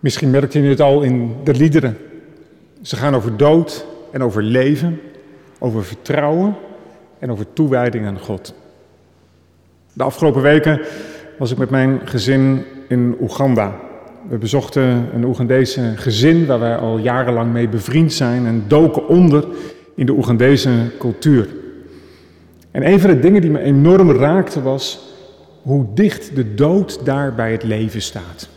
Misschien merkte je het al in de liederen. Ze gaan over dood en over leven, over vertrouwen en over toewijding aan God. De afgelopen weken was ik met mijn gezin in Oeganda. We bezochten een Oegandese gezin waar wij al jarenlang mee bevriend zijn en doken onder in de Oegandese cultuur. En een van de dingen die me enorm raakte was hoe dicht de dood daar bij het leven staat.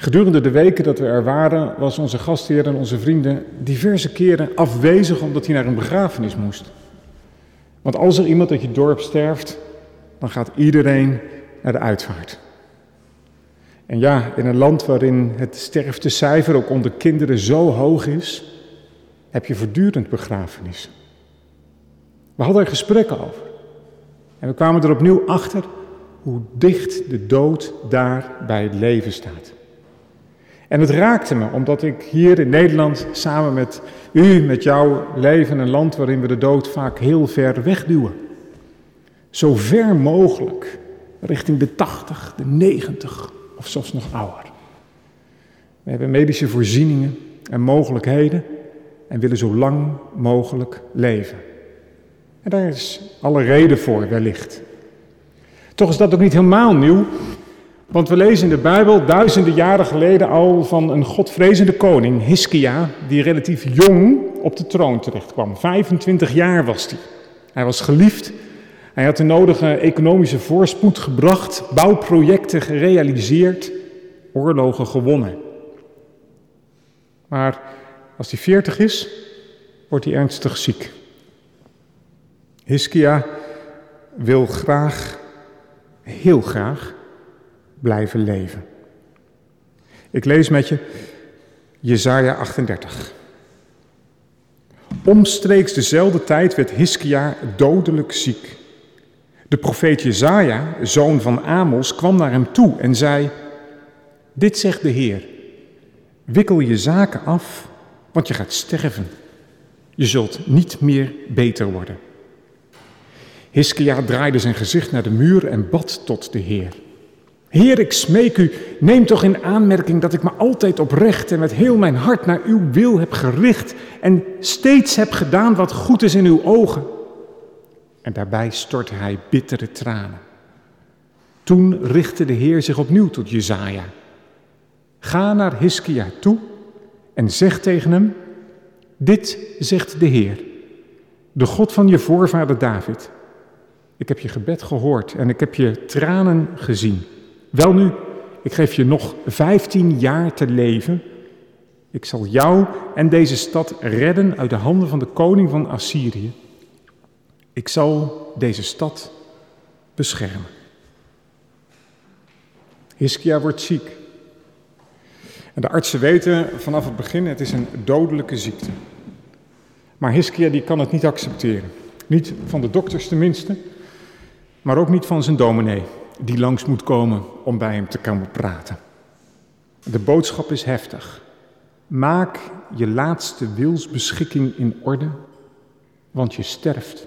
Gedurende de weken dat we er waren, was onze gastheer en onze vrienden diverse keren afwezig omdat hij naar een begrafenis moest. Want als er iemand uit je dorp sterft, dan gaat iedereen naar de uitvaart. En ja, in een land waarin het sterftecijfer ook onder kinderen zo hoog is, heb je voortdurend begrafenissen. We hadden er gesprekken over. En we kwamen er opnieuw achter hoe dicht de dood daar bij het leven staat. En het raakte me, omdat ik hier in Nederland samen met u, met jouw leven, een land waarin we de dood vaak heel ver wegduwen. Zo ver mogelijk, richting de 80, de 90 of zelfs nog ouder. We hebben medische voorzieningen en mogelijkheden en willen zo lang mogelijk leven. En daar is alle reden voor, wellicht. Toch is dat ook niet helemaal nieuw, want we lezen in de Bijbel duizenden jaren geleden al van een godvrezende koning, Hiskia, die relatief jong op de troon terechtkwam. 25 jaar was hij. Hij was geliefd, hij had de nodige economische voorspoed gebracht, bouwprojecten gerealiseerd, oorlogen gewonnen. Maar als hij 40 is, wordt hij ernstig ziek. Hiskia wil graag, heel graag, blijven leven. Ik lees met je Jesaja 38. Omstreeks dezelfde tijd werd Hiskia dodelijk ziek. De profeet Jezaja, zoon van Amos, kwam naar hem toe en zei: Dit zegt de Heer: Wikkel je zaken af, want je gaat sterven. Je zult niet meer beter worden. Hiskia draaide zijn gezicht naar de muur en bad tot de Heer. Heer, ik smeek u, neem toch in aanmerking dat ik me altijd oprecht en met heel mijn hart naar uw wil heb gericht en steeds heb gedaan wat goed is in uw ogen. En daarbij stortte hij bittere tranen. Toen richtte de Heer zich opnieuw tot Jezaja. Ga naar Hiskia toe en zeg tegen hem, dit zegt de Heer, de God van je voorvader David. Ik heb je gebed gehoord en ik heb je tranen gezien. Welnu, ik geef je nog vijftien jaar te leven. Ik zal jou en deze stad redden uit de handen van de koning van Assyrië. Ik zal deze stad beschermen. Hiskia wordt ziek. En de artsen weten vanaf het begin, het is een dodelijke ziekte. Maar Hiskia die kan het niet accepteren. Niet van de dokters tenminste, maar ook niet van zijn dominee die langs moet komen om bij hem te komen praten. De boodschap is heftig. Maak je laatste wilsbeschikking in orde, want je sterft.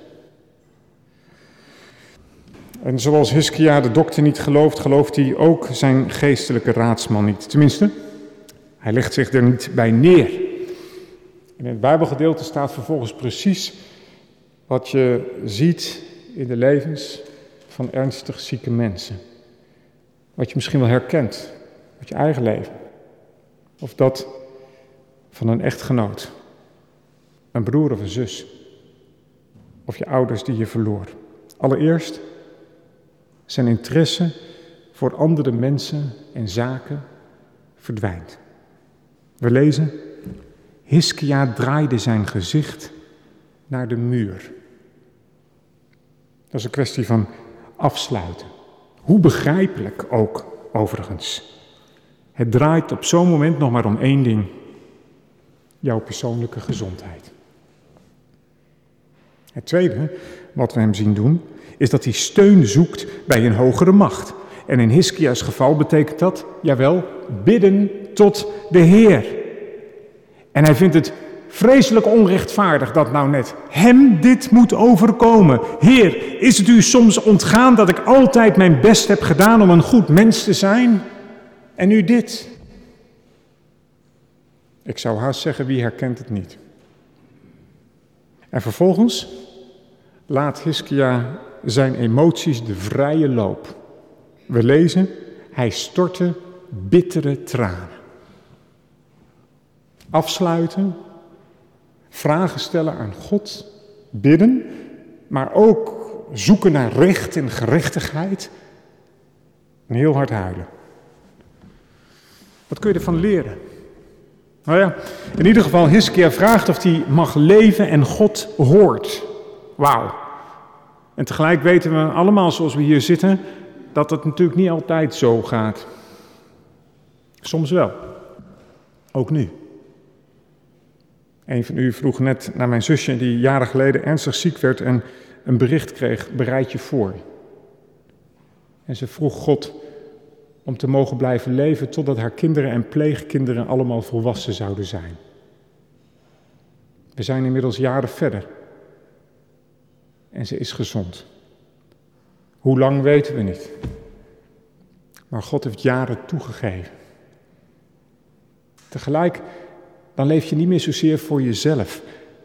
En zoals Hiskia de dokter niet gelooft, gelooft hij ook zijn geestelijke raadsman niet. Tenminste, hij legt zich er niet bij neer. In het Bijbelgedeelte staat vervolgens precies wat je ziet in de levens van ernstig zieke mensen. Wat je misschien wel herkent uit je eigen leven. Of dat van een echtgenoot, een broer of een zus. Of je ouders die je verloor. Allereerst zijn interesse voor andere mensen en zaken verdwijnt. We lezen, Hiskia draaide zijn gezicht naar de muur. Dat is een kwestie van afsluiten. Hoe begrijpelijk ook, overigens. Het draait op zo'n moment nog maar om één ding: jouw persoonlijke gezondheid. Het tweede wat we hem zien doen, is dat hij steun zoekt bij een hogere macht. En in Hiskia's geval betekent dat, jawel, bidden tot de Heer. En hij vindt het vreselijk onrechtvaardig dat nou net hem dit moet overkomen. Heer, is het u soms ontgaan dat ik altijd mijn best heb gedaan om een goed mens te zijn? En nu dit. Ik zou haast zeggen, wie herkent het niet? En vervolgens laat Hiskia zijn emoties de vrije loop. We lezen, hij stortte bittere tranen. Afsluiten, vragen stellen aan God, bidden, maar ook zoeken naar recht en gerechtigheid en heel hard huilen. Wat kun je ervan leren? Nou ja, in ieder geval, Hiskia vraagt of hij mag leven en God hoort. Wauw. En tegelijk weten we allemaal, zoals we hier zitten, dat het natuurlijk niet altijd zo gaat. Soms wel. Ook nu. Een van u vroeg net naar mijn zusje, die jaren geleden ernstig ziek werd en een bericht kreeg: bereid je voor. En ze vroeg God om te mogen blijven leven totdat haar kinderen en pleegkinderen allemaal volwassen zouden zijn. We zijn inmiddels jaren verder. En ze is gezond. Hoe lang weten we niet. Maar God heeft jaren toegegeven. Tegelijk, dan leef je niet meer zozeer voor jezelf.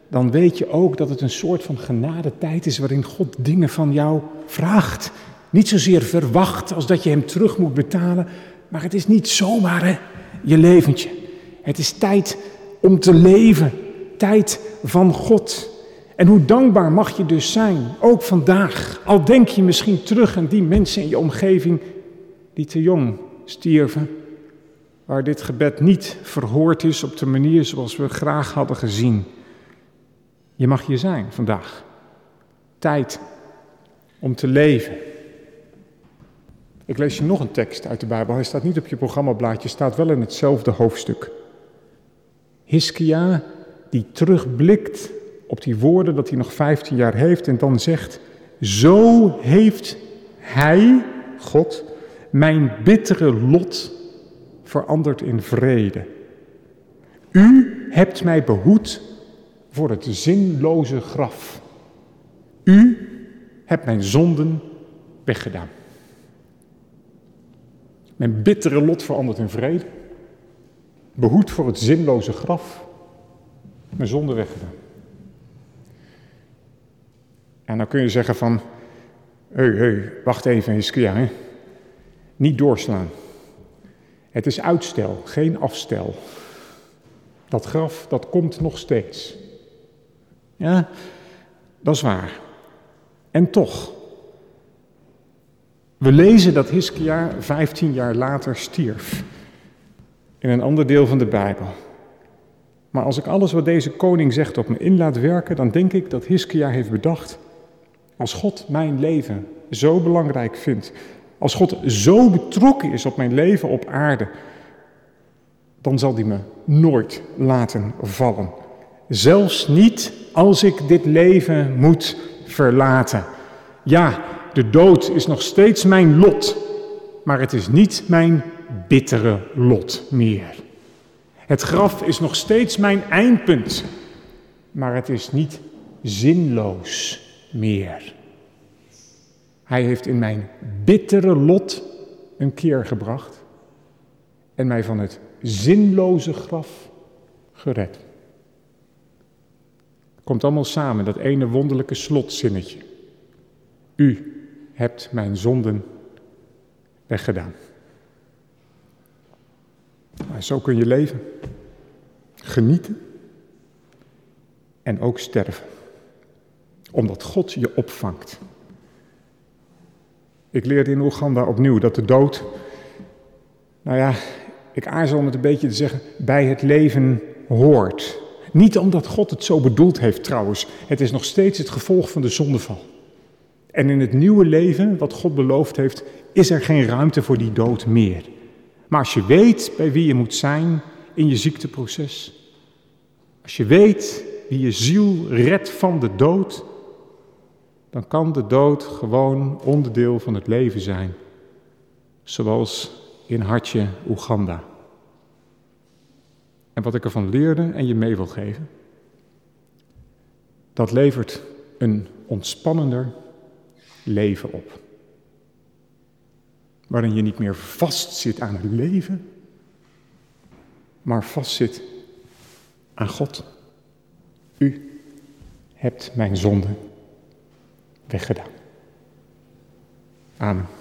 Dan weet je ook dat het een soort van genadetijd is waarin God dingen van jou vraagt. Niet zozeer verwacht als dat je hem terug moet betalen, maar het is niet zomaar hè, je leventje. Het is tijd om te leven, tijd van God. En hoe dankbaar mag je dus zijn, ook vandaag. Al denk je misschien terug aan die mensen in je omgeving die te jong stierven, waar dit gebed niet verhoord is op de manier zoals we graag hadden gezien. Je mag hier zijn vandaag. Tijd om te leven. Ik lees je nog een tekst uit de Bijbel. Hij staat niet op je programmablaadje, staat wel in hetzelfde hoofdstuk. Hiskia, die terugblikt op die woorden dat hij nog 15 jaar heeft en dan zegt: Zo heeft hij, God, mijn bittere lot veranderd in vrede. U hebt mij behoed voor het zinloze graf. U hebt mijn zonden weggedaan. Mijn bittere lot verandert in vrede. Behoed voor het zinloze graf. Mijn zonde weggedaan. En dan kun je zeggen van, hé, hey, wacht even, Hiskia, hè. Niet doorslaan. Het is uitstel, geen afstel. Dat graf, dat komt nog steeds. Ja, dat is waar. En toch, we lezen dat Hiskia 15 jaar later stierf. In een ander deel van de Bijbel. Maar als ik alles wat deze koning zegt op me in laat werken, dan denk ik dat Hiskia heeft bedacht: als God mijn leven zo belangrijk vindt, als God zo betrokken is op mijn leven op aarde, dan zal hij me nooit laten vallen. Zelfs niet als ik dit leven moet verlaten. Ja, de dood is nog steeds mijn lot, maar het is niet mijn bittere lot meer. Het graf is nog steeds mijn eindpunt, maar het is niet zinloos meer. Hij heeft in mijn bittere lot een keer gebracht en mij van het zinloze graf gered. Komt allemaal samen, dat ene wonderlijke slotzinnetje. U hebt mijn zonden weggedaan. Maar zo kun je leven, genieten en ook sterven, omdat God je opvangt. Ik leerde in Oeganda opnieuw dat de dood, nou ja, ik aarzel om het een beetje te zeggen, bij het leven hoort. Niet omdat God het zo bedoeld heeft trouwens, het is nog steeds het gevolg van de zondeval. En in het nieuwe leven, wat God beloofd heeft, is er geen ruimte voor die dood meer. Maar als je weet bij wie je moet zijn in je ziekteproces, als je weet wie je ziel redt van de dood, dan kan de dood gewoon onderdeel van het leven zijn. Zoals in Hartje, Oeganda. En wat ik ervan leerde en je mee wil geven, dat levert een ontspannender leven op. Waarin je niet meer vastzit aan het leven, maar vastzit aan God. U hebt mijn zonde weggedaan. Amen.